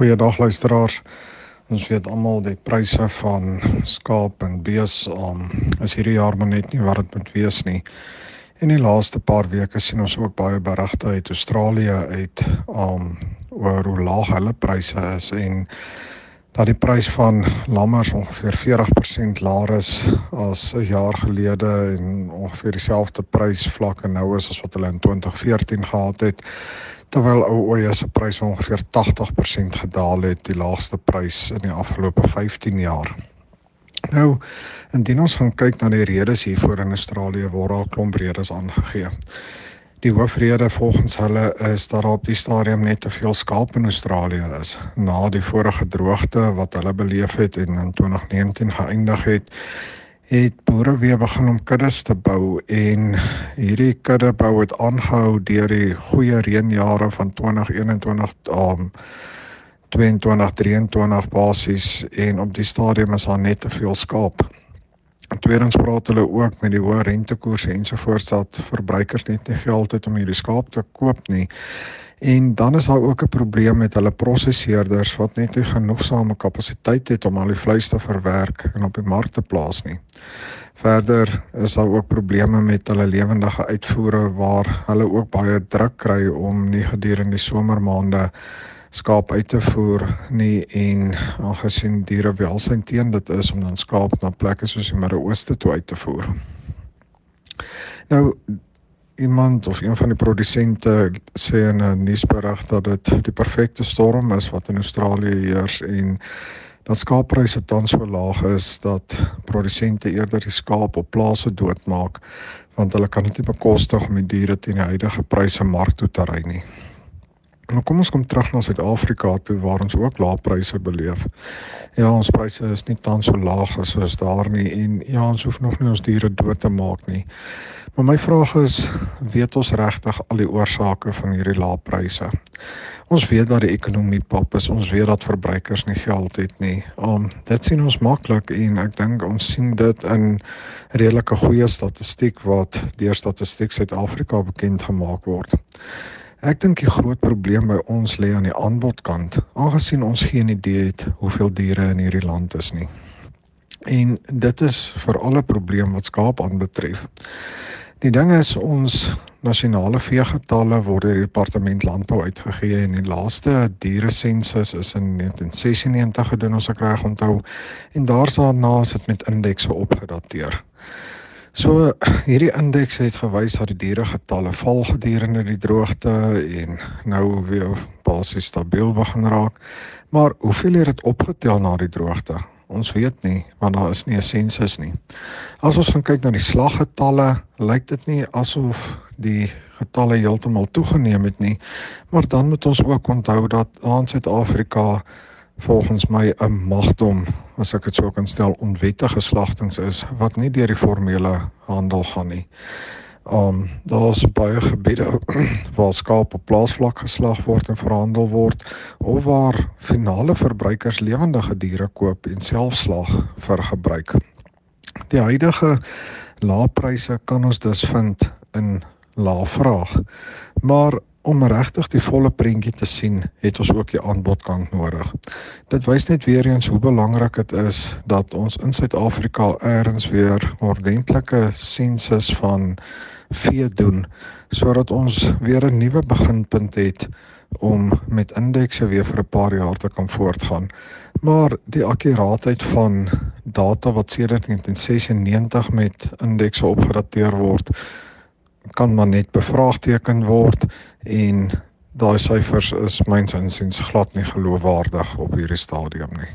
Goeiedag luisteraars. Ons weet almal die pryse van skaap en bees om is hierdie jaar maar net nie wat dit moet wees nie. In die laaste paar weke sien ons ook baie berigte uit Australië uit om um, oor hoe laag hulle pryse is en dat die prys van lammers ongeveer 40% laer is as 'n jaar gelede en ongeveer dieselfde prysvlakke nou is as wat hulle in 2014 gehad het terwyl ou oeye se pryse ongeveer 80% gedaal het die laagste prys in die afgelope 15 jaar. Nou, indien ons gaan kyk na die redes hiervoor in Australië word daar klomp redes aangegee. Die hoofrede volgens hulle is dat daar op die stadium net te veel skaap in Australië is na die vorige droogte wat hulle beleef het en in 2019 geëindig het het boere weer begin om kuddes te bou en hierdie kuddebou het aangehou deur die goeie reënjare van 2021 um 22 23 basies en op die stadium is daar net te veel skaap. Tweedens praat hulle ook met die hoë rentekoerse ensovoorts dat verbruikers net nie geld het om hierdie skaap te koop nie. En dan is daar ook 'n probleem met hulle prosesseerders wat net nie genoegsame kapasiteit het om al die vleis te verwerk en op die mark te plaas nie. Verder is daar ook probleme met hulle lewendige uitvoere waar hulle ook baie druk kry om nie gedurende die somermaande skaap uit te voer nie en aangesien diere welsyn teen dit is om dan skaap na plekke soos die Midde-Ooste toe uit te voer. Nou iemand of een van die produsente sê in 'n nuusberig dat dit die perfekte storm is wat in Australië heers en dat skaappryse tans so laag is dat produsente eerder die skaap op plase doodmaak want hulle kan dit nie bekostig om die diere teen die huidige pryse mark toe te ry nie. Nou kom ons kom terug na Suid-Afrika toe waar ons ook lae pryse beleef. Ja, ons pryse is nie tans so laag as soos daar nie en ja, ons hoef nog nie ons diere dood te maak nie. Maar my vraag is, weet ons regtig al die oorsake van hierdie lae pryse? Ons weet dat die ekonomie pap is, ons weet dat verbruikers nie geld het nie. Um dit sien ons maklik en ek dink ons sien dit in redelike goeie statistiek wat deur Statistiek Suid-Afrika bekend gemaak word. Ek dink die groot probleem by ons lê aan die aanbodkant, aangesien ons geen idee het hoeveel diere in hierdie land is nie. En dit is vir alle probleem wat skaap aanbetref. Die ding is ons nasionale veegetalle word deur die departement landbou uitgegee en die laaste diere sensus is in 1996 gedoen as ek reg onthou en daarna is dit met indekse opgedateer. So hierdie indeks het gewys dat die dieregetalle val gedurende die droogte en nou weer basies stabiel begin raak. Maar hoeveel het dit opgetel na die droogte? Ons weet nie want daar is nie 'n sensus nie. As ons gaan kyk na die slaggetalle, lyk dit nie asof die getalle heeltemal toegeneem het nie. Maar dan moet ons ook onthou dat aan Suid-Afrika volgens my 'n magdom, as ek dit sou kan stel, onwettige slagtings is wat nie deur die formele handel gaan nie. Um daar's baie gebiede waar skaap op plaasvlak geslag word en verhandel word of waar finale verbruikers lewendige diere koop en self slag vir gebruik. Die huidige lae pryse kan ons dus vind in lae vraag. Maar om regtig die volle prentjie te sien, het ons ook die aanbodkant nodig. Dit wys net weer eens hoe belangrik dit is dat ons in Suid-Afrika eers weer ordentlike sensus van vee doen sodat ons weer 'n nuwe beginpunt het om met indekse weer vir 'n paar jaar te kan voortgaan. Maar die akkuraatheid van data wat sedert 1996 met indekse opgedateer word, kan maar net bevraagteken word en daai syfers is myns insiens glad nie geloofwaardig op hierdie stadium nie.